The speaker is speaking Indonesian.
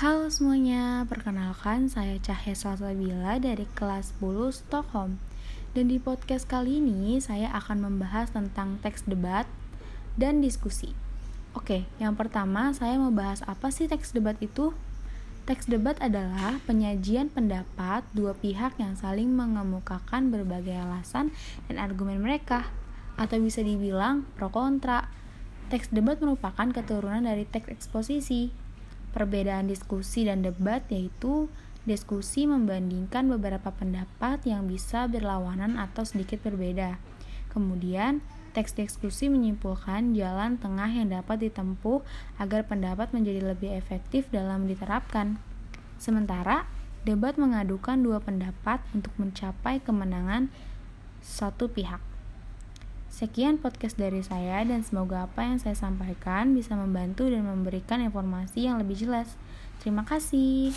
Halo semuanya, perkenalkan saya Cahya Salsabila dari kelas 10 Stockholm. Dan di podcast kali ini saya akan membahas tentang teks debat dan diskusi. Oke, yang pertama saya mau bahas apa sih teks debat itu? Teks debat adalah penyajian pendapat dua pihak yang saling mengemukakan berbagai alasan dan argumen mereka Atau bisa dibilang pro kontra. Teks debat merupakan keturunan dari teks eksposisi Perbedaan diskusi dan debat yaitu diskusi membandingkan beberapa pendapat yang bisa berlawanan atau sedikit berbeda. Kemudian, teks diskusi menyimpulkan jalan tengah yang dapat ditempuh agar pendapat menjadi lebih efektif dalam diterapkan. Sementara, debat mengadukan dua pendapat untuk mencapai kemenangan satu pihak. Sekian podcast dari saya dan semoga apa yang saya sampaikan bisa membantu dan memberikan informasi yang lebih jelas. Terima kasih.